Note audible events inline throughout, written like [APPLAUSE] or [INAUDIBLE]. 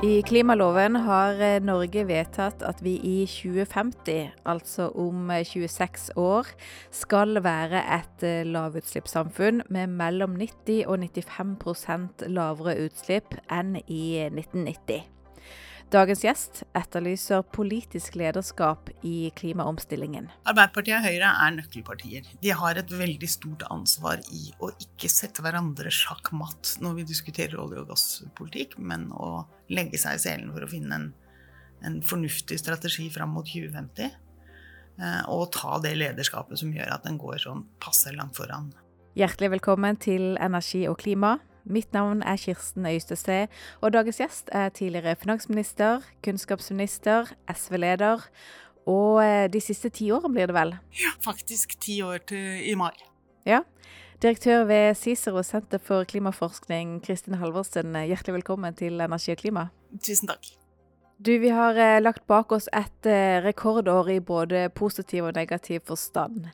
I klimaloven har eh, Norge vedtatt at vi i 2050, altså om 26 eh, år, skal være et eh, lavutslippssamfunn med mellom 90 og 95% lavere utslipp enn i 1990. Dagens gjest etterlyser politisk lederskap i klimaomstillingen. Arbeiderpartiet og Høyre er nøkkelpartier. De har et veldig stort ansvar i å ikke sette hverandre sjakk matt når vi diskuterer olje- og gasspolitikk, men å legge seg i selen for å finne en, en fornuftig strategi fram mot 2050. Eh, og ta det lederskapet som gjør at den går sånn passe langt foran. Hjertelig velkommen til Energi og klima. Mitt navn er Kirsten Øystese, og dagens gjest er tidligere finansminister, kunnskapsminister, SV-leder. Og eh, de siste ti årene blir det vel? Ja, faktisk ti år til i mai. Ja. Direktør ved Cicero senter for klimaforskning, Kristin Halvorsen, hjertelig velkommen til Energi og klima. Tusen takk. Du, vi har eh, lagt bak oss et eh, rekordår i både positiv og negativ forstand.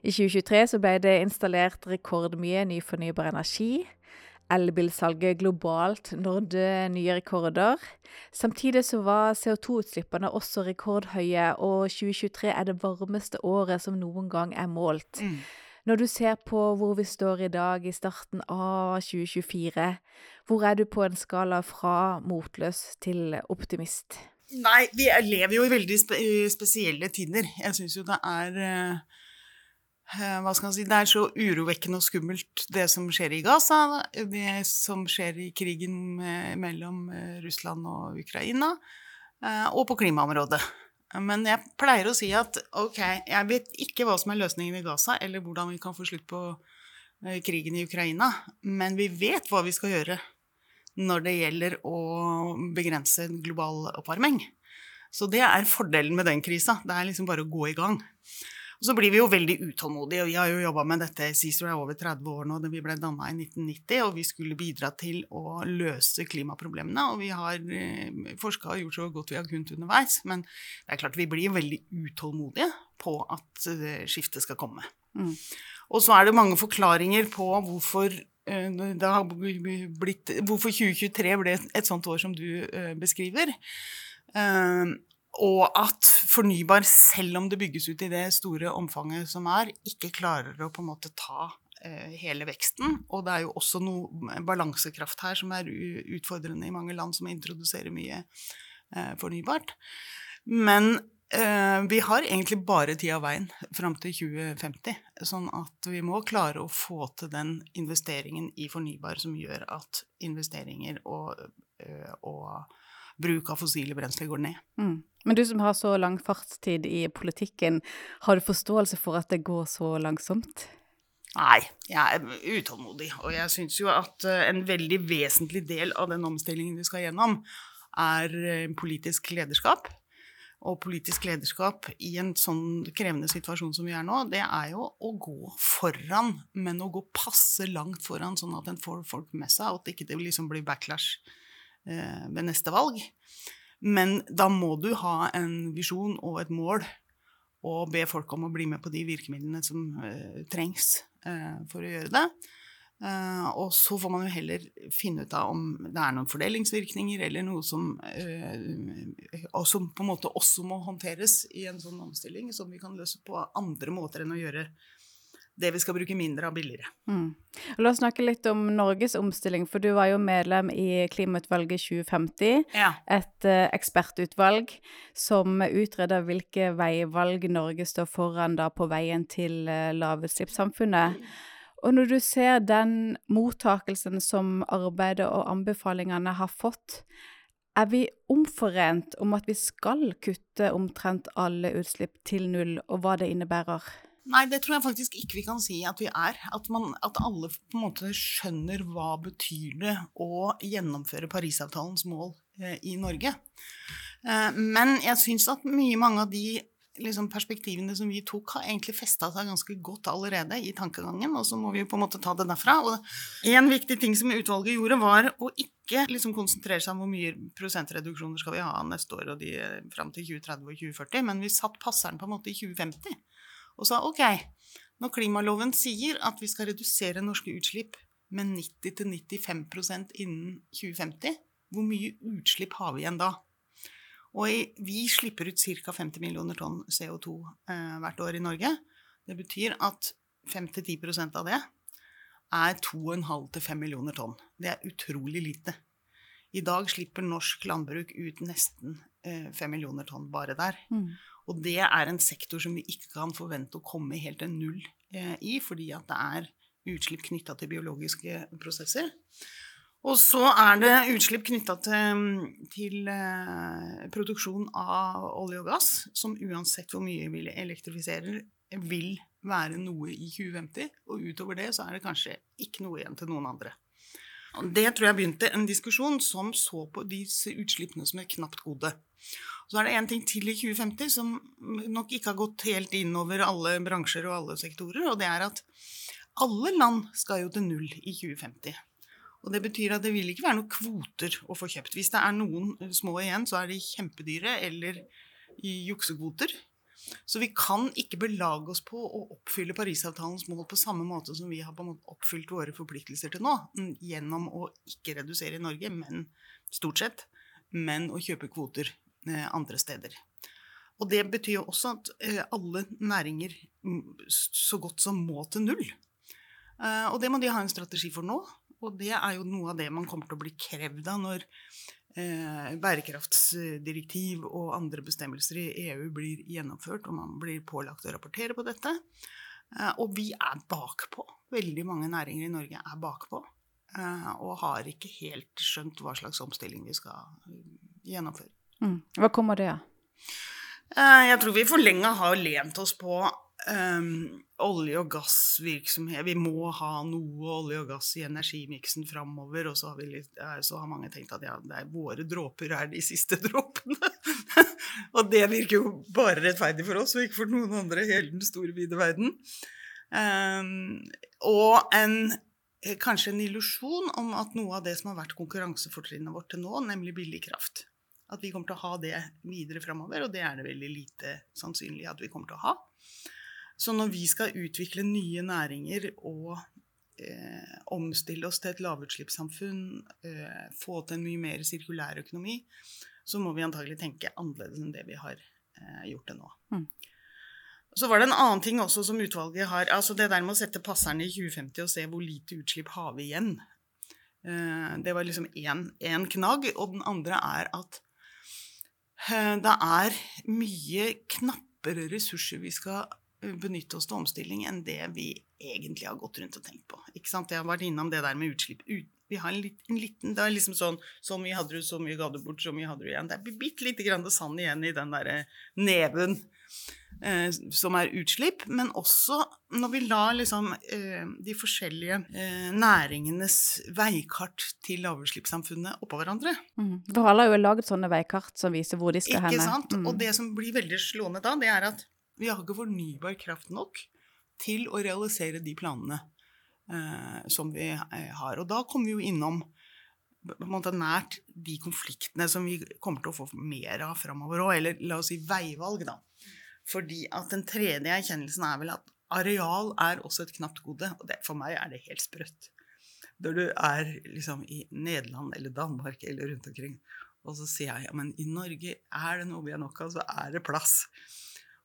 I 2023 så ble det installert rekordmye ny fornybar energi. Elbilsalget globalt nådde nye rekorder. Samtidig så var CO2-utslippene også rekordhøye, og 2023 er det varmeste året som noen gang er målt. Mm. Når du ser på hvor vi står i dag, i starten av 2024, hvor er du på en skala fra motløs til optimist? Nei, vi lever jo i veldig spesielle tider. Jeg syns jo det er Eh, hva skal man si, Det er så urovekkende og skummelt, det som skjer i Gaza, det som skjer i krigen mellom eh, Russland og Ukraina, eh, og på klimaområdet. Men jeg pleier å si at ok, jeg vet ikke hva som er løsningen i Gaza, eller hvordan vi kan få slutt på krigen i Ukraina, men vi vet hva vi skal gjøre når det gjelder å begrense global oppvarming. Så det er fordelen med den krisa. Det er liksom bare å gå i gang. Og så blir vi jo veldig utålmodige. og Vi har jo jobba med dette CICER er over 30 år nå. da Vi ble danna i 1990, og vi skulle bidra til å løse klimaproblemene. Og vi har eh, forska og gjort så godt vi har kunnet underveis. Men det er klart vi blir veldig utålmodige på at eh, skiftet skal komme. Mm. Og så er det mange forklaringer på hvorfor eh, det har blitt, hvorfor 2023 ble et sånt år som du beskriver. Og at fornybar, selv om det bygges ut i det store omfanget som er, ikke klarer å på en måte ta eh, hele veksten. Og det er jo også noe balansekraft her som er utfordrende i mange land som introduserer mye eh, fornybart. Men eh, vi har egentlig bare tid av veien fram til 2050. Sånn at vi må klare å få til den investeringen i fornybar som gjør at investeringer og, og bruk av fossile brensler går ned. Mm. Men du som har så lang fartstid i politikken, har du forståelse for at det går så langsomt? Nei, jeg er utålmodig. Og jeg syns jo at eh, en veldig vesentlig del av den omstillingen vi skal gjennom, er eh, politisk lederskap. Og politisk lederskap i en sånn krevende situasjon som vi er nå, det er jo å gå foran, men å gå passe langt foran, sånn at en får folk med seg, og at det ikke liksom blir backlash ved neste valg. Men da må du ha en visjon og et mål og be folk om å bli med på de virkemidlene som uh, trengs uh, for å gjøre det. Uh, og så får man jo heller finne ut av om det er noen fordelingsvirkninger eller noe som, som på en måte også må håndteres i en sånn omstilling, som vi kan løse på andre måter enn å gjøre det vi skal bruke mindre av, billigere. Mm. La oss snakke litt om Norges omstilling, for du var jo medlem i Klimautvalget 2050. Ja. Et uh, ekspertutvalg som utreder hvilke veivalg Norge står foran da på veien til uh, lavutslippssamfunnet. Og når du ser den mottakelsen som arbeidet og anbefalingene har fått, er vi omforent om at vi skal kutte omtrent alle utslipp til null, og hva det innebærer? Nei, det tror jeg faktisk ikke vi kan si at vi er. At, man, at alle på en måte skjønner hva betyr det å gjennomføre Parisavtalens mål eh, i Norge. Eh, men jeg syns at mye mange av de liksom, perspektivene som vi tok, har egentlig festa seg ganske godt allerede i tankegangen, og så må vi jo på en måte ta det derfra. Og en viktig ting som utvalget gjorde, var å ikke liksom, konsentrere seg om hvor mye prosentreduksjoner skal vi ha neste år og de fram til 2030 og 2040, men vi satt passeren på en måte i 2050 og sa ok, når klimaloven sier at vi skal redusere norske utslipp med 90-95% innen 2050, hvor mye utslipp har vi igjen da? Og vi slipper ut ca. 50 millioner tonn CO2 eh, hvert år i Norge. Det betyr at 5-10 av det er 2,5-5 millioner tonn. Det er utrolig lite. I dag slipper norsk landbruk ut nesten eh, 5 millioner tonn bare der. Mm. Og det er en sektor som vi ikke kan forvente å komme helt til null eh, i, fordi at det er utslipp knytta til biologiske prosesser. Og så er det utslipp knytta til, til eh, produksjon av olje og gass, som uansett hvor mye vi elektrifiserer, vil være noe i 2050. Og utover det så er det kanskje ikke noe igjen til noen andre. Og det tror jeg begynte en diskusjon som så på disse utslippene som et knapt gode. Så er det én ting til i 2050 som nok ikke har gått helt inn over alle bransjer og alle sektorer, og det er at alle land skal jo til null i 2050. Og det betyr at det vil ikke være noen kvoter å få kjøpt. Hvis det er noen små igjen, så er de kjempedyre eller i juksekvoter. Så vi kan ikke belage oss på å oppfylle Parisavtalens mål på samme måte som vi har oppfylt våre forpliktelser til nå, gjennom å ikke redusere i Norge, men stort sett, men å kjøpe kvoter andre steder. Og det betyr jo også at eh, alle næringer så godt som må til null. Eh, og det må de ha en strategi for nå. Og det er jo noe av det man kommer til å bli krevd av når eh, bærekraftsdirektiv og andre bestemmelser i EU blir gjennomført, og man blir pålagt å rapportere på dette. Eh, og vi er bakpå. Veldig mange næringer i Norge er bakpå. Eh, og har ikke helt skjønt hva slags omstilling vi skal eh, gjennomføre. Mm. Hva kommer det av? Eh, jeg tror vi for lenge har lent oss på um, olje- og gassvirksomhet. Vi må ha noe olje og gass i energimiksen framover. Og så har, litt, så har, mange tenkt at ja, er, våre dråper er de siste [LAUGHS] dråpene. og det virker jo bare rettferdig for oss, og ikke for noen andre i hele den store, vide verden. Um, og en, kanskje en illusjon om at noe av det som har vært konkurransefortrinnet vårt til nå, nemlig billig kraft At vi kommer til å ha det videre framover, og det er det veldig lite sannsynlig at vi kommer til å ha. Så når vi skal utvikle nye næringer og eh, omstille oss til et lavutslippssamfunn, eh, få til en mye mer sirkulær økonomi, så må vi antagelig tenke annerledes enn det vi har eh, gjort det nå. Mm. Så var det en annen ting også som utvalget har altså Det der med å sette passerne i 2050 og se hvor lite utslipp har vi igjen. Eh, det var liksom én knagg. Og den andre er at det er mye knappere ressurser vi skal benytte oss til omstilling enn det vi egentlig har gått rundt og tenkt på. Ikke sant? Jeg har vært innom det der med utslipp. Vi har en, litt, en liten, Det er liksom sånn Så mye hadde du, så mye ga du bort, så mye hadde du igjen. Det er bitte lite grann sand igjen i den derre neven eh, som er utslipp. Men også når vi lar liksom eh, de forskjellige eh, næringenes veikart til lavutslippssamfunnet oppå hverandre. Mm. Alle har jo laget sånne veikart som viser hvor de skal Ikke henne. Sant? Mm. Og det som blir veldig slående da, det er at vi har ikke fornybar kraft nok til å realisere de planene eh, som vi har. Og da kommer vi jo innom på en måte nært de konfliktene som vi kommer til å få mer av framover òg, eller la oss si veivalg, da. Fordi at den tredje erkjennelsen er vel at areal er også et knapt gode. Og det, for meg er det helt sprøtt. Når du er liksom i Nederland eller Danmark eller rundt omkring, og så sier jeg ja, men i Norge er det noe vi har nok av, så er det plass.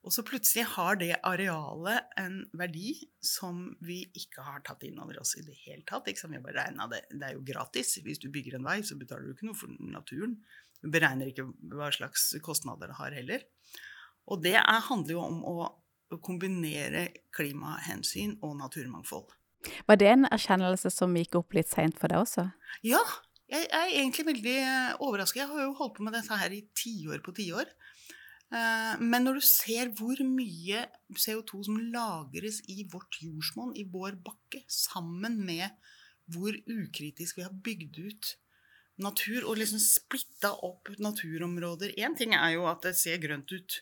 Og så plutselig har det arealet en verdi som vi ikke har tatt inn over oss i det hele tatt. Ikke? Vi bare det. det er jo gratis. Hvis du bygger en vei, så betaler du ikke noe for naturen. Du beregner ikke hva slags kostnader det har heller. Og det er, handler jo om å kombinere klimahensyn og naturmangfold. Var det en erkjennelse som gikk opp litt seint for deg også? Ja, jeg er egentlig veldig overrasket. Jeg har jo holdt på med dette her i tiår på tiår. Eh, men når du ser hvor mye CO2 som lagres i vårt jordsmonn, i vår bakke, sammen med hvor ukritisk vi har bygd ut natur og liksom splitta opp naturområder Én ting er jo at det ser grønt ut,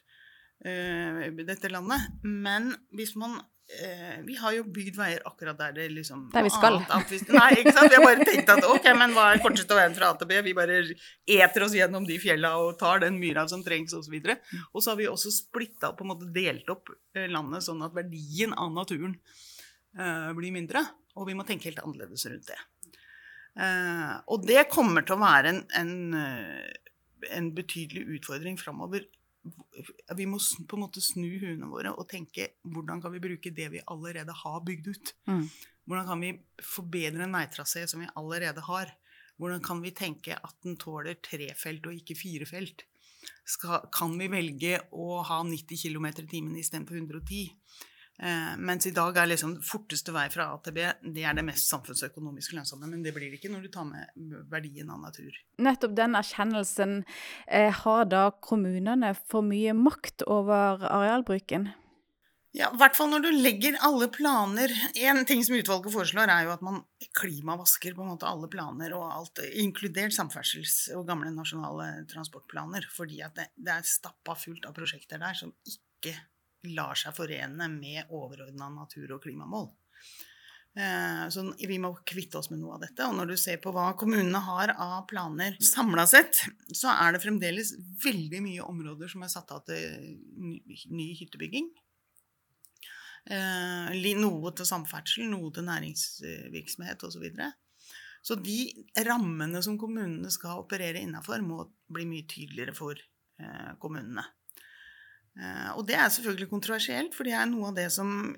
dette landet, men hvis man eh, vi har jo bygd veier akkurat der det liksom Der vi skal. Annet, nei, ikke sant. Vi har bare tenkt at ok, men hva er korteste veien fra A til B? Vi bare eter oss gjennom de fjella og tar den myra som trengs, osv. Og, og så har vi også splitta på en måte delt opp eh, landet sånn at verdien av naturen uh, blir mindre. Og vi må tenke helt annerledes rundt det. Uh, og det kommer til å være en, en, eh, en betydelig utfordring framover. Vi må på en måte snu huene våre og tenke hvordan kan vi bruke det vi allerede har bygd ut. Mm. Hvordan kan vi forbedre en veitrasé som vi allerede har? Hvordan kan vi tenke at den tåler tre felt og ikke fire felt? Skal, kan vi velge å ha 90 km i timen istedenfor 110? Eh, mens i dag er liksom forteste vei fra A til B det er det mest samfunnsøkonomisk lønnsomme. Men det blir det ikke når du tar med verdien av natur. Nettopp den erkjennelsen. Eh, har da kommunene for mye makt over arealbruken? Ja, i hvert fall når du legger alle planer En ting som utvalget foreslår, er jo at man klimavasker på en måte alle planer, og alt, inkludert samferdsels- og gamle nasjonale transportplaner. Fordi at det, det er stappa fullt av prosjekter der som ikke lar seg forene med overordna natur- og klimamål. Eh, så vi må kvitte oss med noe av dette. Og når du ser på hva kommunene har av planer samla sett, så er det fremdeles veldig mye områder som er satt av til ny hyttebygging. Eh, noe til samferdsel, noe til næringsvirksomhet osv. Så, videre. så de rammene som kommunene skal operere innafor, må bli mye tydeligere for eh, kommunene. Eh, og det er selvfølgelig kontroversielt, for det er noe av det som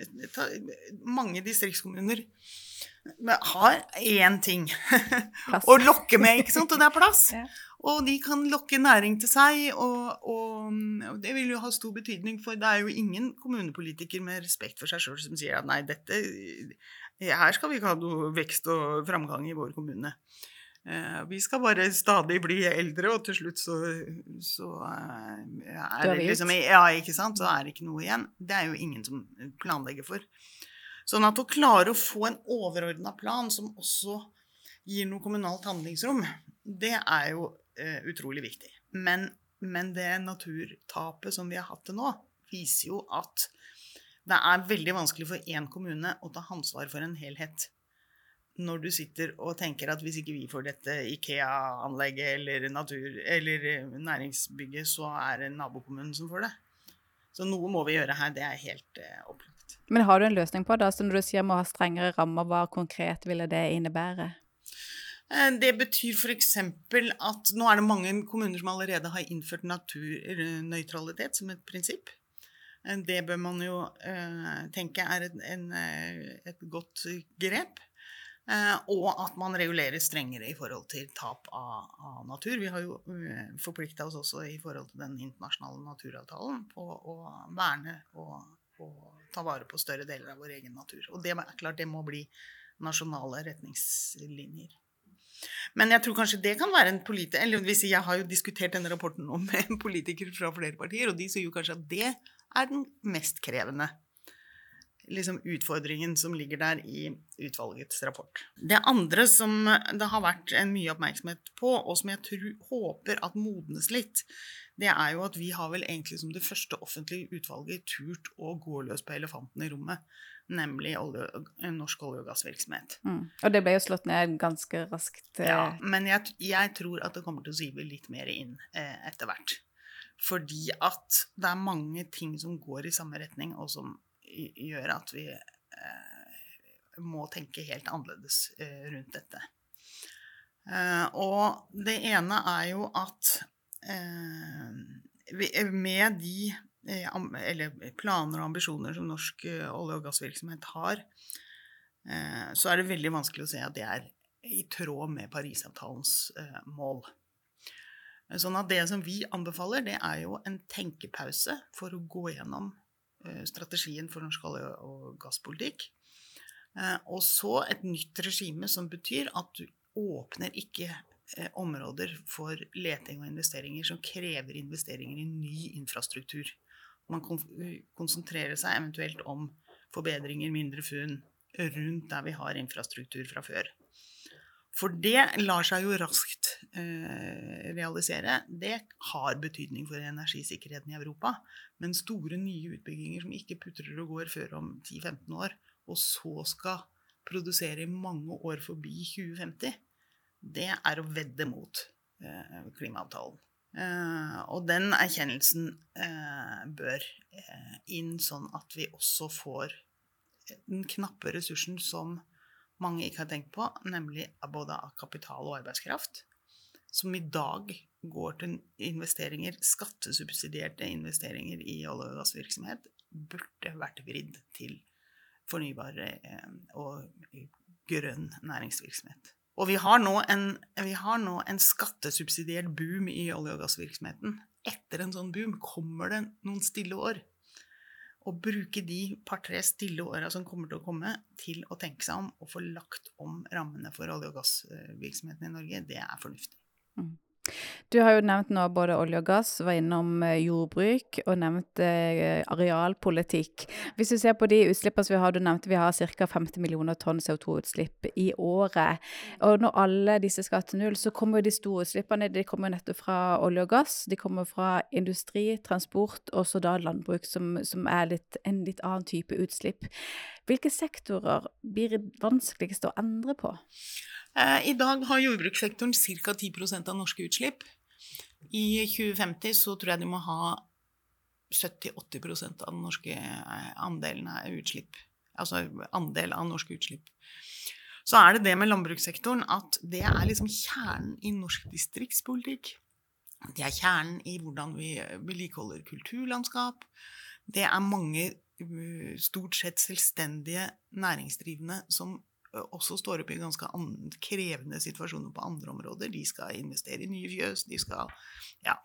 mange distriktskommuner har én ting [LAUGHS] å lokke med, ikke sant? og det er plass. [LAUGHS] ja. Og de kan lokke næring til seg, og, og, og, det vil jo ha stor betydning, for det er jo ingen kommunepolitiker med respekt for seg sjøl som sier at nei, dette Her skal vi ikke ha noe vekst og framgang i vår kommune. Eh, vi skal bare stadig bli eldre, og til slutt så, så eh, er det liksom Ja, ikke sant? Så er det ikke noe igjen. Det er jo ingen som planlegger for. Sånn at å klare å få en overordna plan som også gir noe kommunalt handlingsrom, det er jo uh, utrolig viktig. Men, men, det naturtapet som vi har hatt til nå, viser jo at det er veldig vanskelig for én kommune å ta ansvar for en helhet. Når du sitter og tenker at hvis ikke vi får dette Ikea-anlegget eller, natur, eller eh, næringsbygget, så er det nabokommunen som får det. Så noe må vi gjøre her. Det er helt uh, opplagt. Men har du en løsning på det? Så når du sier må ha strengere rammer, hva konkret ville det innebære? Eh, det betyr f.eks. at nå er det mange kommuner som allerede har innført naturnøytralitet som et prinsipp. Det bør man jo uh, tenke er et, en, et godt grep. Og at man regulerer strengere i forhold til tap av, av natur. Vi har jo forplikta oss også i forhold til den internasjonale naturavtalen på å verne og, og ta vare på større deler av vår egen natur. Og det er klart det må bli nasjonale retningslinjer. Men jeg tror kanskje det kan være en politiker Eller hvis jeg har jo diskutert denne rapporten nå [LAUGHS] med politikere fra flere partier, og de sier jo kanskje at det er den mest krevende liksom, utfordringen som ligger der i utvalgets rapport. Det andre som det har vært en mye oppmerksomhet på, og som jeg tror, håper at modnes litt, det er jo at vi har vel egentlig som det første offentlige utvalget turt å gå løs på elefanten i rommet nemlig olje, norsk olje- og gassvirksomhet. Mm. Og det ble jo slått ned ganske raskt. Eh. Ja, men jeg, jeg, tror at det kommer til å sive litt mer inn eh, etter hvert. Fordi at det er mange ting som går i samme retning, og som gjør at vi eh, må tenke helt annerledes eh, rundt dette. Eh, og det ene er jo at med de planer og ambisjoner som norsk olje- og gassvirksomhet har, så er det veldig vanskelig å se at det er i tråd med Parisavtalens mål. Sånn at det som vi anbefaler, det er jo en tenkepause for å gå gjennom strategien for norsk olje- og gasspolitikk. Og så et nytt regime som betyr at du åpner ikke områder for leting og investeringer som krever investeringer i ny infrastruktur. Man konsentrerer seg eventuelt om forbedringer, mindre funn, rundt der vi har infrastruktur fra før. For det lar seg jo raskt eh, realisere. Det har betydning for energisikkerheten i Europa. Men store, nye utbygginger som ikke putrer og går før om 10-15 år, og så skal produsere i mange år forbi 2050, det er å vedde mot eh, klimaavtalen. Eh, og den erkjennelsen uh, bør uh, inn, sånn at vi også får den knappe ressursen som mange ikke har tenkt på, nemlig både av kapital og arbeidskraft, som i dag går til investeringer, skattesubsidierte investeringer i olje- og gassvirksomhet, burde vært vridd til fornybar eh, og grønn næringsvirksomhet. Og vi har, en, vi har nå en skattesubsidiert boom i olje- og gassvirksomheten. Etter en sånn boom kommer det noen stille år. Å bruke de par-tre stille åra som kommer til å komme, til å tenke seg om og få lagt om rammene for olje- og gassvirksomheten i Norge, det er fornuftig. Mm. Du har jo nevnt nå både olje og gass, var innom eh, jordbruk og nevnt eh, arealpolitikk. Hvis du ser på de utslippene som vi har, du nevnte vi har ca. 50 millioner tonn CO2-utslipp i året. Og når alle disse skal til null, så kommer jo de store utslippene de kommer nettopp fra olje og gass. De kommer fra industri, transport og så da landbruk, som, som er litt, en litt annen type utslipp. Hvilke sektorer blir vanskeligst å endre på? Eh, I dag har jordbrukssektoren ca. 10% av norske utslipp. I 2050 så tror jeg de må ha 70-80 av den norske eh, andelen av utslipp. Altså andel av norske utslipp. Så er det det med landbrukssektoren at det er liksom kjernen i norsk distriktspolitikk. Det er kjernen i hvordan vi vedlikeholder kulturlandskap. Det er mange eh, stort sett selvstendige næringsdrivende som også står oppe i ganske krevende situasjoner på andre områder. De skal investere i nye fjøs, de skal Ja.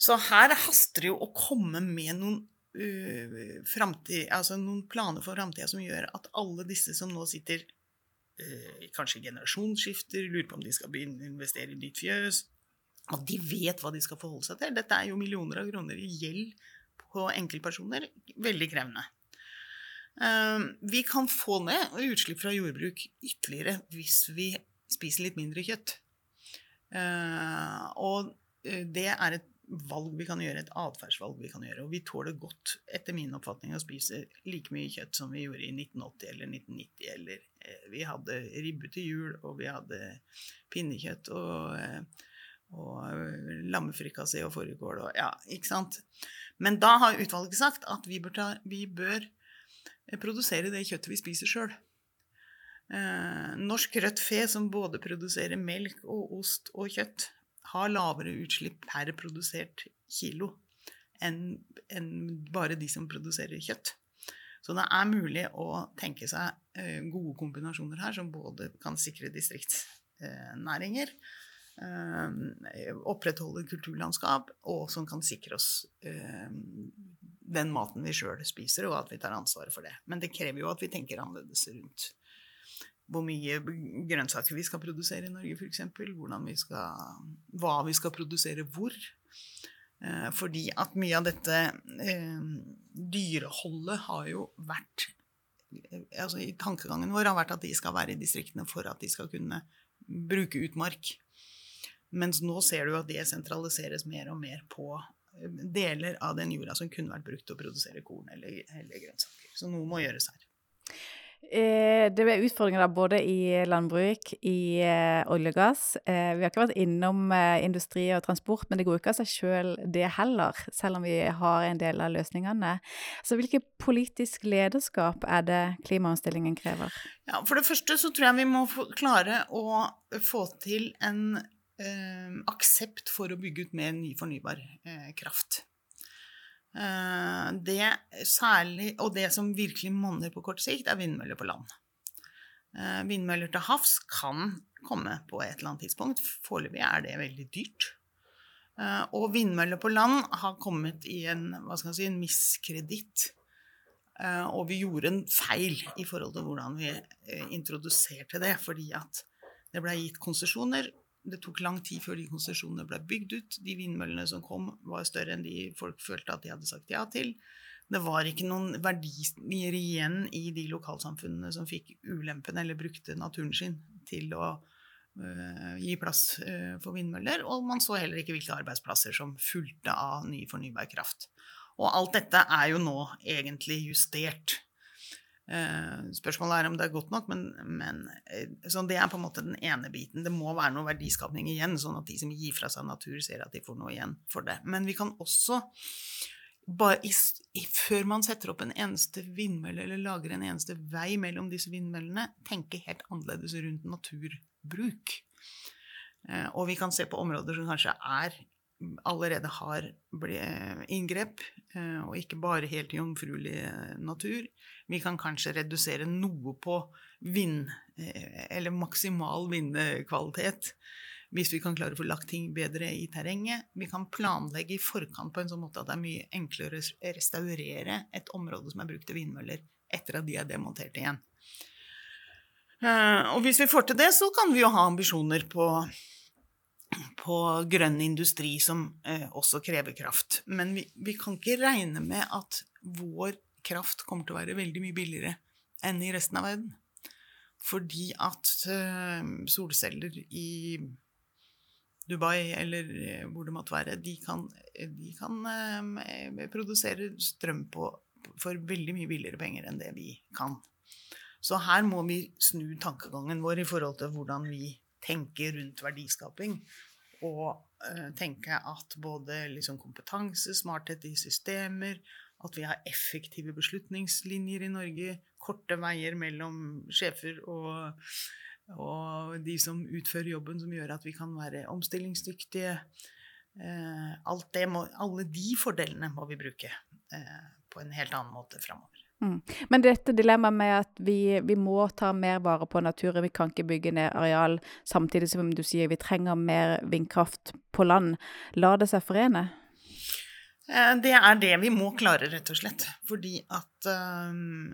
Så her haster det jo å komme med noen, uh, fremtid, altså noen planer for framtida som gjør at alle disse som nå sitter uh, kanskje generasjonsskifter, lurer på om de skal begynne å investere i nytt fjøs, at de vet hva de skal forholde seg til. Dette er jo millioner av kroner i gjeld på enkeltpersoner. Veldig krevende. Ehm, vi kan få ned utslipp fra jordbruk ytterligere hvis vi spiser litt mindre kjøtt. Ehm, og eh, det er et valg vi kan gjøre, et atferdsvalg vi kan gjøre. Og vi tåler godt, etter min oppfatning, å spise like mye kjøtt som vi gjorde i 1980 eller 1990. Eller eh, vi hadde ribbe til jul, og vi hadde pinnekjøtt og, eh, og lammefrikassé og fårikål og Ja, ikke sant? Men da har utvalget sagt at vi bør, ta, vi bør produsere det kjøttet vi spiser sjøl. Eh, norsk rødt fe, som både produserer melk og ost og kjøtt, har lavere utslipp per produsert kilo enn bare de som produserer kjøtt. Så det er mulig å tenke seg eh, gode kombinasjoner her, som både kan sikre distriktsnæringer, eh, opprettholde kulturlandskap, og som kan sikre oss den maten vi sjøl spiser, og at vi tar ansvaret for det. Men det krever jo at vi tenker annerledes rundt hvor mye grønnsaker vi skal produsere i Norge, f.eks. Hva vi skal produsere hvor. Eh, fordi at mye av dette eh, dyreholdet har jo vært altså i Tankegangen vår har vært at de skal være i distriktene for at de skal kunne bruke utmark. Mens nå ser du at det sentraliseres mer og mer på deler av den jorda som kunne vært brukt til å produsere korn eller, eller grønnsaker. Så noe må gjøres her. Eh, det er utfordringer da både i landbruk, i eh, olje og gass. Eh, vi har ikke vært innom eh, industri og transport, men det går ikke av seg sjøl det heller, selv om vi har en del av løsningene. Så hvilket politisk lederskap er det klimaomstillingen krever? Ja, For det første så tror jeg vi må klare å få til en aksept for å bygge ut mer ny fornybar eh, kraft. Eh, det særlig, og det som virkelig monner på kort sikt, er vindmøller på land. Eh, vindmøller til havs kan komme på et eller annet tidspunkt. Foreløpig er det veldig dyrt. Eh, og vindmøller på land har kommet i en, hva skal si, en miskreditt. Eh, og vi gjorde en feil i forhold til hvordan vi introduserte det, fordi at det ble gitt konsesjoner det tok lang tid før de konsesjonene ble bygd ut. De vindmøllene som kom, var større enn de folk følte at de hadde sagt ja til. Det var ikke noen verdier igjen i de lokalsamfunnene som fikk ulempen eller brukte naturen sin til å øh, gi plass øh, for vindmøller. Og man så heller ikke hvilke arbeidsplasser som fulgte av ny fornybar kraft. Og alt dette er jo nå egentlig justert. Eh, spørsmålet er om det er godt nok, men, men eh, det er på en måte den ene biten. Det må være noe verdiskapning igjen, sånn at de som gir fra seg natur, ser at de får noe igjen for det. Men vi kan også i, i, før man setter opp en eneste vindmølle eller lager en eneste vei mellom disse vindmøllene, tenke helt annerledes rundt naturbruk. Eh, og vi kan se på områder som kanskje er allerede har inngrep, eh, og ikke bare helt jomfruelig natur. Vi kan kanskje redusere noe på vind, eh, eller maksimal vindkvalitet hvis vi kan klare å få lagt ting bedre i terrenget. Vi kan planlegge i forkant på en sånn måte at det er mye enklere å restaurere et område som er brukt til vindmøller, etter at de er demontert igjen. Eh, og hvis vi får til det, så kan vi jo ha ambisjoner på, på grønn industri som eh, også krever kraft. Men vi, vi kan ikke regne med at vår kraft kommer til å være veldig mye billigere enn i resten av verden. Fordi at eh, solceller i Dubai eller eh, hvor det måtte være, de kan, de kan eh, produsere strøm på, for veldig mye billigere penger enn det vi kan. Så her må vi snu tankegangen vår i forhold til hvordan vi tenker rundt verdiskaping. Og uh, tenke at både liksom kompetanse, smarthet i systemer, at vi har effektive beslutningslinjer i Norge, korte veier mellom sjefer og og de som utfører jobben som gjør at vi kan være omstillingsdyktige. Eh, må, alle de fordelene må vi bruke eh, på en helt annen måte framover. Mm. Men dette dilemmaet med at vi, vi, må ta mer vare på naturen, vi kan ikke bygge ned areal, samtidig som du sier vi trenger mer vindkraft på land, lar det seg forene? Eh, det er det vi må klare, rett og slett. Fordi at, um,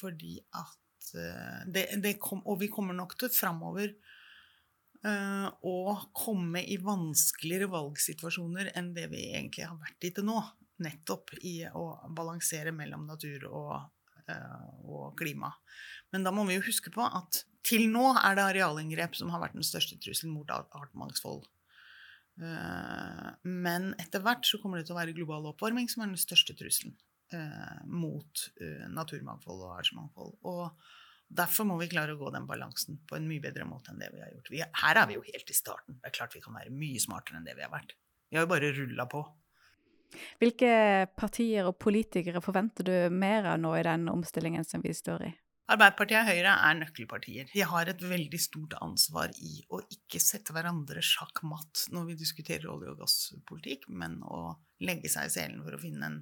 fordi at Eh, det, det kom, Og vi kommer nok til framover å komme i vanskeligere valgsituasjoner enn det vi egentlig har vært i til nå. Nettopp i å balansere mellom natur og, uh, og klima. Men da må vi jo huske på at til nå er det arealinngrep som har vært den største trusselen mot artsmangfold. Uh, men etter hvert så kommer det til å være global oppvarming som er den største trusselen eh, mot eh, naturmangfold og artsmangfold. Og derfor må vi klare å gå den balansen på en mye bedre måte enn det vi har gjort. Her er vi jo helt i starten. Det er klart vi kan være mye smartere enn det vi har vært. Vi har jo bare rulla på. Hvilke partier og politikere forventer du mer av nå i den omstillingen som vi står i? Arbeiderpartiet og Høyre er nøkkelpartier. De har et veldig stort ansvar i å ikke sette hverandre sjakk matt når vi diskuterer olje- og gasspolitikk, men å legge seg i selen for å finne en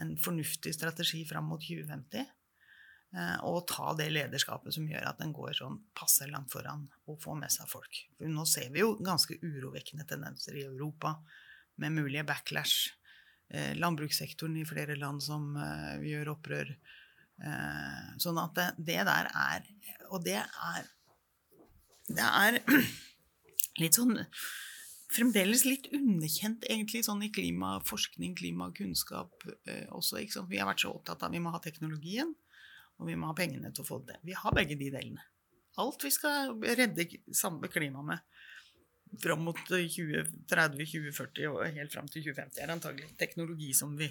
en fornuftig strategi fram mot 2050. Eh, og ta det lederskapet som gjør at den går sånn passe langt foran og får med seg folk. For nå ser vi jo ganske urovekkende tendenser i Europa med mulige backlash. Eh, landbrukssektoren i flere land som eh, gjør opprør. Sånn at det, det der er Og det er Det er [CLEARS THROAT] litt sånn fremdeles litt underkjent egentlig sånn i klimaforskning, klimakunnskap eh, også. Vi har vært så opptatt av vi må ha teknologien, og vi må ha pengene til å få det. Vi har begge de delene. Alt vi skal redde samme klima med fram mot 2030-2040 og helt fram til 2050, er antagelig teknologi som vi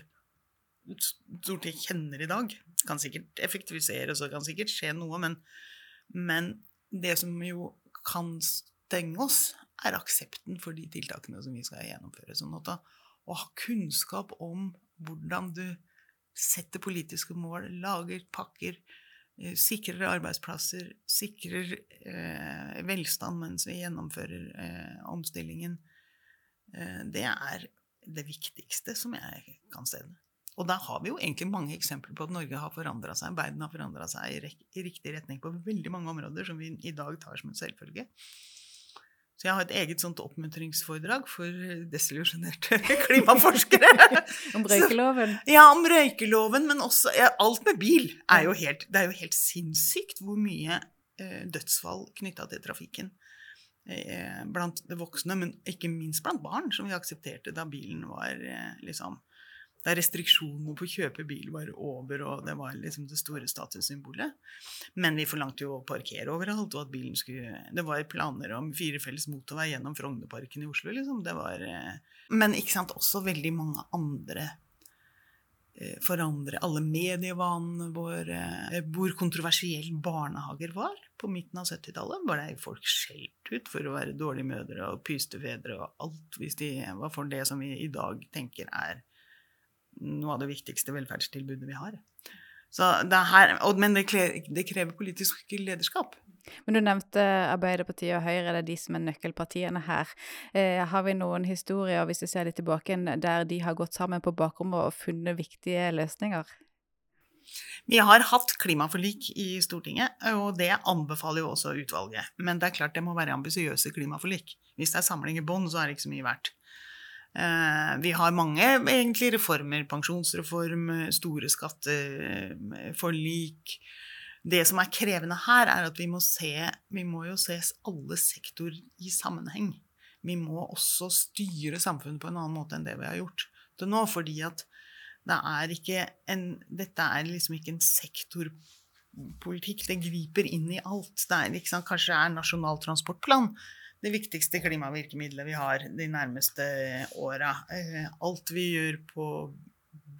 stort sett kjenner i dag. Kan sikkert effektiviseres og kan sikkert skje noe, men, men det som jo kan stenge oss, er aksepten for de tiltakene som vi skal gjennomføre. Sånn at å ha kunnskap om hvordan du setter politiske mål, lager pakker, eh, sikrer arbeidsplasser, sikrer eh, velstand mens vi gjennomfører eh, omstillingen, eh, det er det viktigste som jeg kan se det. Og da har vi jo egentlig mange eksempler på at Norge har forandra seg, verden har forandra seg i, i, riktig retning på veldig mange områder som vi i dag tar som en selvfølge. Så jeg har et eget sånt oppmuntringsforedrag for desillusjonerte [LAUGHS] klimaforskere. [LAUGHS] om røykeloven? Så, ja, om røykeloven, men også ja, Alt med bil er jo helt, det er jo helt sinnssykt hvor mye eh, dødsfall knytta til trafikken eh, blant de voksne, men ikke minst blant barn, som vi aksepterte da bilen var eh, liksom der restriksjonene på å kjøpe bil var over, og det var liksom det store statussymbolet. Men vi forlangte jo å parkere overalt, og at bilen skulle Det var planer om firefelts motorvei gjennom Frognerparken i Oslo, liksom. Det var eh, Men ikke sant, også veldig mange andre eh, forandre alle medievanene våre. Eh, hvor kontroversiell barnehager var på midten av 70-tallet. Var det folk skjelt ut for å være dårlige mødre og pystefedre og alt hvis de var for det som vi i dag tenker er noe av det viktigste velferdstilbudet vi har. Så det her, men det krever, politisk lederskap. Men du nevnte Arbeiderpartiet og Høyre, det er de som er nøkkelpartiene her. Eh, har vi noen historier, hvis vi ser litt tilbake, der de har gått sammen på bakrommet og funnet viktige løsninger? Vi har hatt klimaforlik i Stortinget, og det anbefaler jo også utvalget. Men det er klart det må være ambisiøse klimaforlik. Hvis det er samling i bånn, så er det ikke så mye verdt. Eh, vi har mange egentlig reformer. Pensjonsreform, store skatteforlik. Det som er krevende her, er at vi må se Vi må jo se alle sektorer i sammenheng. Vi må også styre samfunnet på en annen måte enn det vi har gjort til nå. Fordi at det er en Dette er liksom ikke en sektorpolitikk. Det griper inn i alt. Det er, liksom, kanskje er Nasjonal transportplan det viktigste klimavirkemidlet vi har de nærmeste åra. Eh, alt vi gjør på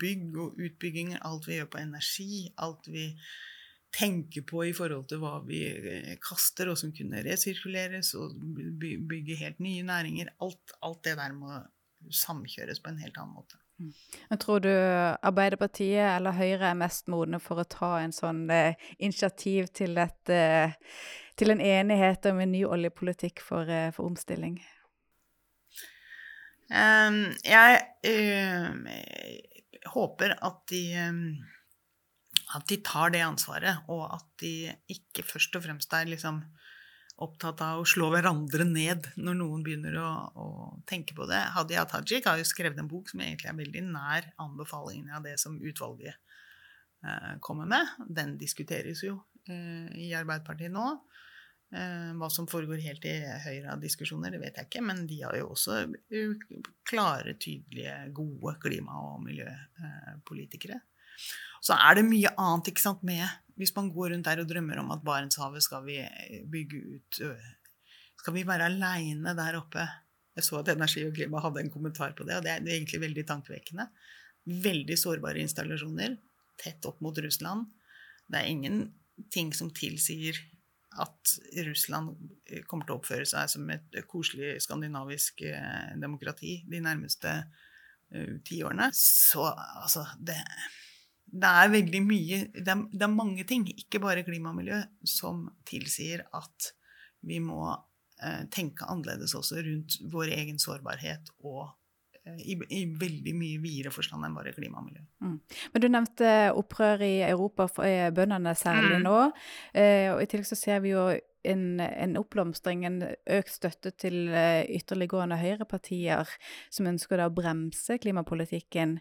bygg og utbygginger, alt vi gjør på energi, alt vi tenker på i forhold til hva vi eh, kaster, og som kunne resirkuleres, og bygge helt nye næringer. Alt, alt det der må samkjøres på en helt annen måte. Mm. Men tror du Arbeiderpartiet eller Høyre er mest modne for å ta en sånn eh, initiativ til et eh, til en enighet om en ny oljepolitikk for, eh, for omstilling? Um, jeg uh, håper at de, um, at de tar det ansvaret, og at de ikke først og fremst er liksom opptatt av å slå hverandre ned når noen begynner å, å tenke på det. Hadia Tajik har jo skrevet en bok som egentlig er veldig nær anbefalingene av det som utvalget eh, kommer med. Den diskuteres jo eh, i Arbeiderpartiet nå. Eh, hva som foregår helt i høyre av diskusjoner, det vet jeg ikke, men de har jo også klare, tydelige, gode klima- og miljøpolitikere. Så er det mye annet ikke sant, med Hvis man går rundt der og drømmer om at Barentshavet skal vi bygge ut Skal vi være aleine der oppe? Jeg så at Energi og Klima hadde en kommentar på det, og det er egentlig veldig tankevekkende. Veldig sårbare installasjoner tett opp mot Russland. Det er ingenting som tilsier at Russland eh, kommer til å oppføre seg som et koselig skandinavisk eh, demokrati de nærmeste uh, tiårene. Så altså det, det, er veldig mye det er, det er, mange ting, ikke bare klima og miljø, som tilsier at vi må uh, tenke annerledes også rundt vår egen sårbarhet og i, i, veldig mye videre forstand enn bare klima og miljø. Mm. Men Du nevnte opprør i Europa for bøndene særlig mm. nå. Eh, og I tillegg så ser vi jo en, en, oppblomstring, en økt støtte til uh, ytterliggående høyrepartier som ønsker å bremse klimapolitikken.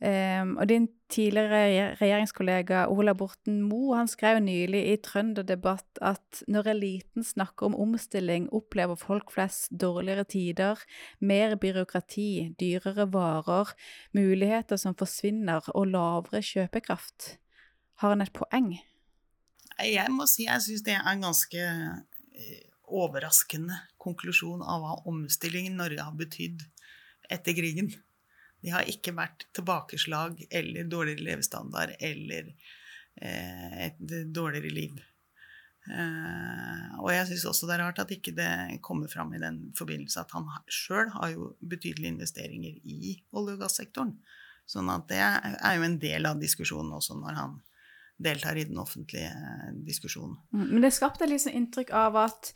Um, og din tidligere regjeringskollega Ola Borten Moe han skrev nylig i Trønderdebatt at når eliten snakker om omstilling, opplever folk flest dårligere tider, mer byråkrati, dyrere varer, muligheter som forsvinner og lavere kjøpekraft. Har han et poeng? Jeg må si jeg syns det er en ganske eh, overraskende konklusjon av hva omstillingen Norge har betydd etter krigen. Det har ikke vært tilbakeslag eller dårligere levestandard eller eh, et dårligere liv. Eh, og jeg syns også det er rart at ikke det kommer fram i den forbindelse at han sjøl har jo betydelige investeringer i olje- og gassektoren. Sånn at det er jo en del av diskusjonen også når han deltar i den offentlige eh, diskusjonen. Mm, men det skapte liksom inntrykk av at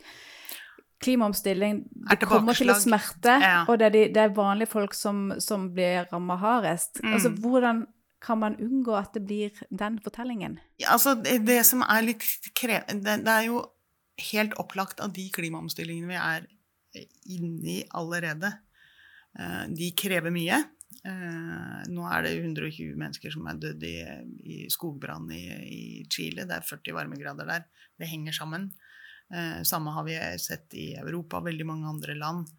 klimaomstilling det kommer til å smerte, ja. og det er, de, det er, vanlige folk som, som blir ramma hardest. Mm. Altså, hvordan kan man unngå at det blir den fortellingen? Ja, altså, det, det, som er litt krevende det, det, er jo helt opplagt at de klimaomstillingene vi er inne i allerede, eh, de krever mye. Eh, nå er det 120 mennesker som er dødd i, i skogbrann i, i, Chile. Det er 40 varmegrader der. Det henger sammen. Eh, samme har vi sett i Europa og veldig mange andre land.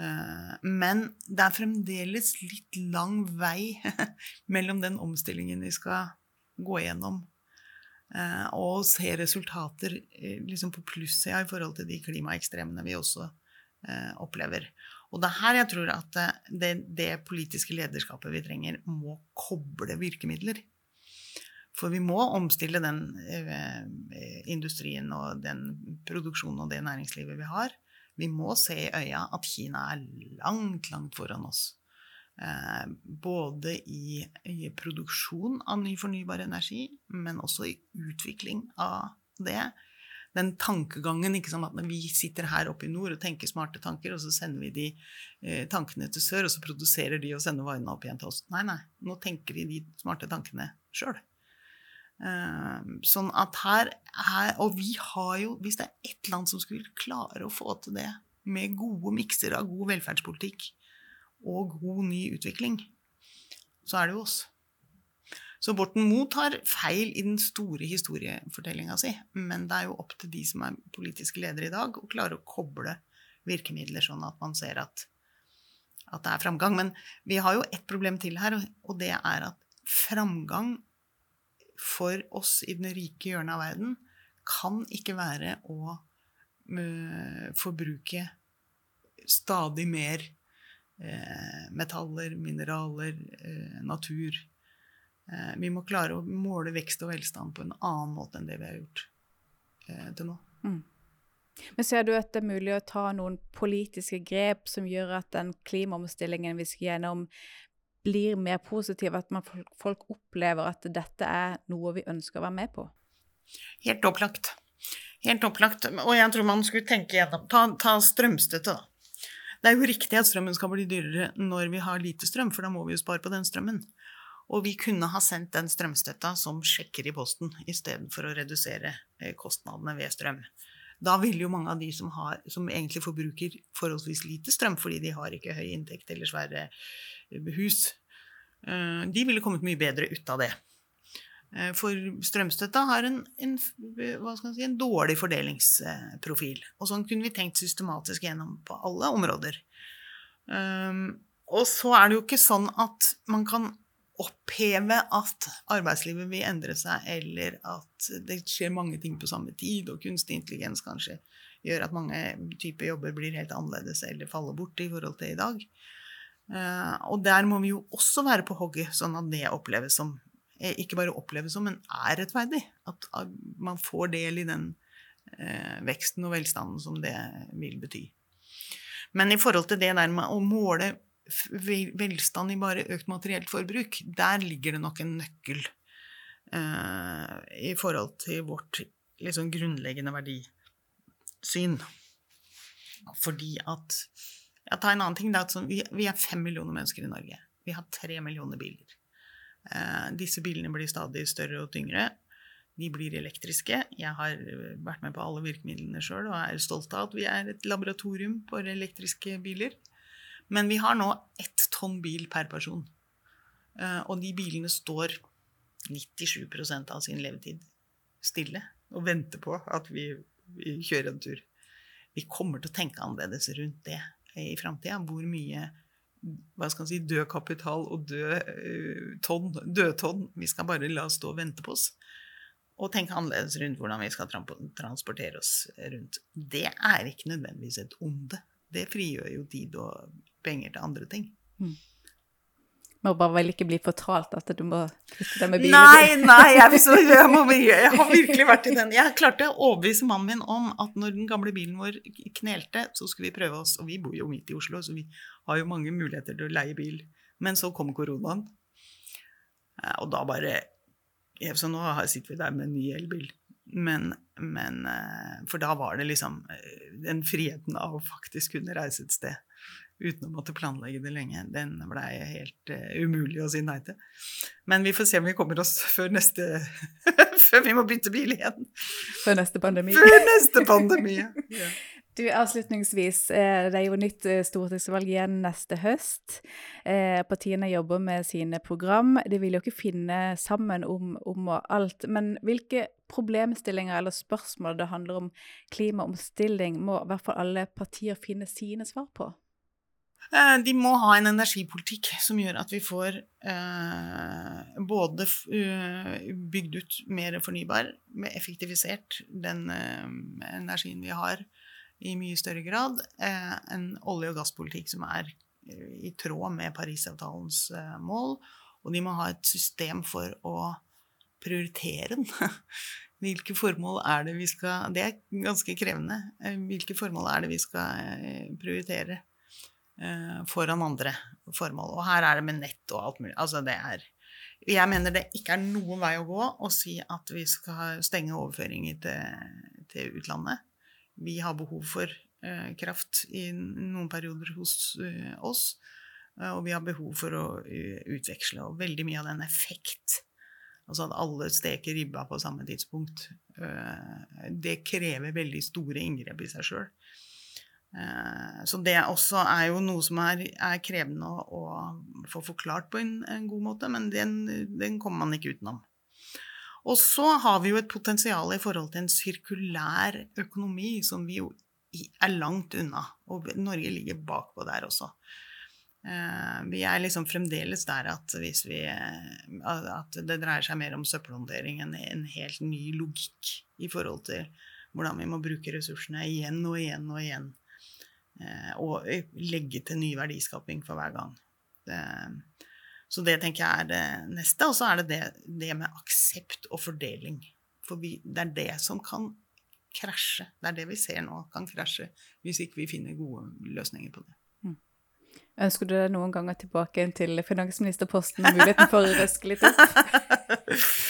Eh, men det er fremdeles litt lang vei [LAUGHS] mellom den omstillingen vi skal gå gjennom, og se resultater liksom på plussida i forhold til de klimaekstremene vi også opplever. Og det er her jeg tror at det, det, politiske lederskapet vi trenger, må koble virkemidler. For vi må omstille den eh, industrien og den produksjonen og det næringslivet vi har. Vi må se i øya at Kina er langt, langt foran oss. Eh, både i, i, produksjon av ny fornybar energi, men også i utvikling av det. Den tankegangen ikke som at vi sitter her oppe i nord og tenker smarte tanker, og så sender vi de eh, tankene til sør, og så produserer de og sender varene opp igjen til oss. Nei, nei. Nå tenker de de smarte tankene sjøl. Eh, sånn at her, her, Og vi har jo Hvis det er ett land som skulle klare å få til det med gode mikser av god velferdspolitikk, og god ny utvikling, så er det jo oss. Så Borten Moe tar feil i den store historiefortellinga si, men det er jo opp til de som er politiske ledere i dag, å klare å koble virkemidler sånn at man ser at, at det er framgang. Men vi har jo ett problem til her, og det er at framgang for oss i den rike hjørnet av verden kan ikke være å uh, forbruke stadig mer Eh, metaller, mineraler, eh, natur. Eh, vi må klare å måle vekst og velstand på en annen måte enn det vi har gjort til nå. Mm. Men ser du at det er mulig å ta noen politiske grep som gjør at den klimaomstillingen vi skal gjennom, blir mer positiv? At man, folk opplever at dette er noe vi ønsker å være med på? Helt opplagt. Helt opplagt. Og jeg tror man skulle tenke gjennom Ta, ta strømstøtte, da. Det er jo riktig at strømmen skal bli dyrere når vi har lite strøm, for da må vi jo spare på den strømmen. Og vi kunne ha sendt den strømstøtta som sjekker i posten, istedenfor å redusere eh, kostnadene ved strøm. Da vil jo mange av de som, har, som, egentlig forbruker forholdsvis lite strøm, fordi de har ikke høy inntekt eller svære eh, hus, eh, de ville kommet mye bedre ut av det. For strømstøtta har en, en, si, en, dårlig fordelingsprofil. Og sånn kunne vi tenkt systematisk gjennom på alle områder. Og så er det jo ikke sånn at man kan oppheve at arbeidslivet vil endre seg, eller at det skjer mange ting på samme tid, og kunstig intelligens kanskje gjør at mange typer jobber blir helt annerledes eller faller bort i forhold til i dag. Uh, og der må vi jo også være på hogget, sånn at det oppleves som Eh, ikke bare oppleves som, men er rettferdig. At, man får del i den eh, veksten og velstanden som det vil bety. Men i forhold til det der med å måle velstand i bare økt materielt forbruk, der ligger det nok en nøkkel eh, i forhold til vårt liksom, grunnleggende verdisyn. Fordi at Jeg tar en annen ting. Er sånn, vi, er fem millioner mennesker i Norge. Vi har tre millioner biler. Eh, disse bilene blir stadig større og tyngre. De blir elektriske. Jeg har eh, vært med på alle virkemidlene sjøl og er stolt av at vi er et laboratorium for elektriske biler. Men vi har nå ett tonn bil per person. Eh, og de bilene står 97% av sin levetid stille og venter på at vi, vi kjører en tur. Vi kommer til å tenke annerledes rundt det i framtida. Hvor mye hva skal si, død kapital og død uh, tonn. Vi skal bare la stå og vente på oss. Og tenke annerledes rundt hvordan vi skal transportere oss rundt. Det er ikke nødvendigvis et onde. Det frigjør jo tid og penger til andre ting. Mm. Må bare vel ikke bli fortalt at du må kvitte deg med bilen. Nei, nei, jeg, så, jeg, må, jeg, har virkelig vært i den. Jeg klarte å overbevise mannen min om at når den gamle bilen vår knelte, så skulle vi prøve oss. Og vi bor jo midt i Oslo, så vi har jo mange muligheter til å leie bil. Men så kom koronaen, og da bare Så nå sitter vi der med en ny elbil. Men, men eh, For da var det liksom eh, den friheten av å faktisk kunne reise et sted uten å måtte planlegge det lenge. Den blei helt uh, umulig å si nei til. Men vi får se om vi kommer oss før neste [LAUGHS] Før vi må bytte bil igjen. Før neste pandemi. Før neste pandemi, ja. [LAUGHS] Du, Avslutningsvis, eh, det er jo nytt eh, stortingsvalg igjen neste høst. Partiene jobber med sine program. De vil jo ikke finne sammen om, om alt. Men hvilke problemstillinger eller spørsmål det handler om klimaomstilling, må i hvert fall alle partier finne sine svar på? Eh, de må ha en energipolitikk som gjør at vi får eh, både uh, bygd ut mer fornybar, effektivisert den eh, energien vi har, i mye større grad. Eh, en olje- og gasspolitikk som er i tråd med Parisavtalens mål. Og de må ha et system for å prioritere den. [LAUGHS] Hvilke formål er det vi skal Det er ganske krevende. Hvilke formål er det vi skal prioritere? Eh, foran andre formål. Og her er det med nett og alt mulig. Altså det er Jeg mener det ikke er noen vei å gå å si at vi skal stenge overføringer til, til utlandet. Vi har behov for eh, kraft i noen perioder hos uh, oss. Og vi har behov for å uh, utveksle. Og veldig mye av den effekt, altså at alle steker ribba på samme tidspunkt, uh, det krever veldig store inngrep i seg sjøl. Uh, så det også er jo noe som er, er krevende å, å, få forklart på en, en god måte, men den, den, kommer man ikke utenom. Og så har vi jo et potensial i forhold til en sirkulær økonomi som vi jo er langt unna. Og Norge ligger bakpå der også. Eh, vi er liksom fremdeles der at, vi, eh, at det dreier seg mer om søppelhåndtering enn en helt ny logikk i forhold til hvordan vi må bruke ressursene igjen og igjen og igjen. Eh, og legge til ny verdiskaping for hver gang. så det tenker jeg er det neste. Og så er det, det det, med aksept og fordeling. For vi, det er det som kan krasje. Det er det vi ser nå kan krasje hvis ikke vi finner gode løsninger på det. Ønsker du deg noen ganger tilbake til finansministerposten og muligheten for å røske litt opp? [LAUGHS]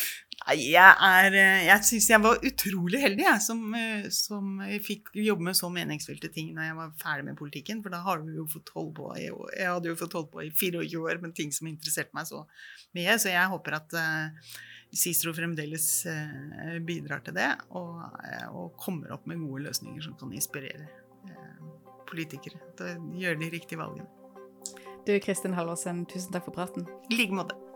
Jeg, er, jeg syns jeg var utrolig heldig, jeg, som, som fikk jobbe med så meningsfylte ting når jeg var ferdig med politikken. For da har du jo fått holde på i, Jeg hadde jo fått holde på i 24 år med ting som interesserte meg så mye. Så jeg håper at uh, Cicero fremdeles uh, bidrar til det, og, uh, og, kommer opp med gode løsninger som kan inspirere politikere til å gjøre de riktige valgene. Du Kristin Halvorsen, tusen takk for praten. I like måte.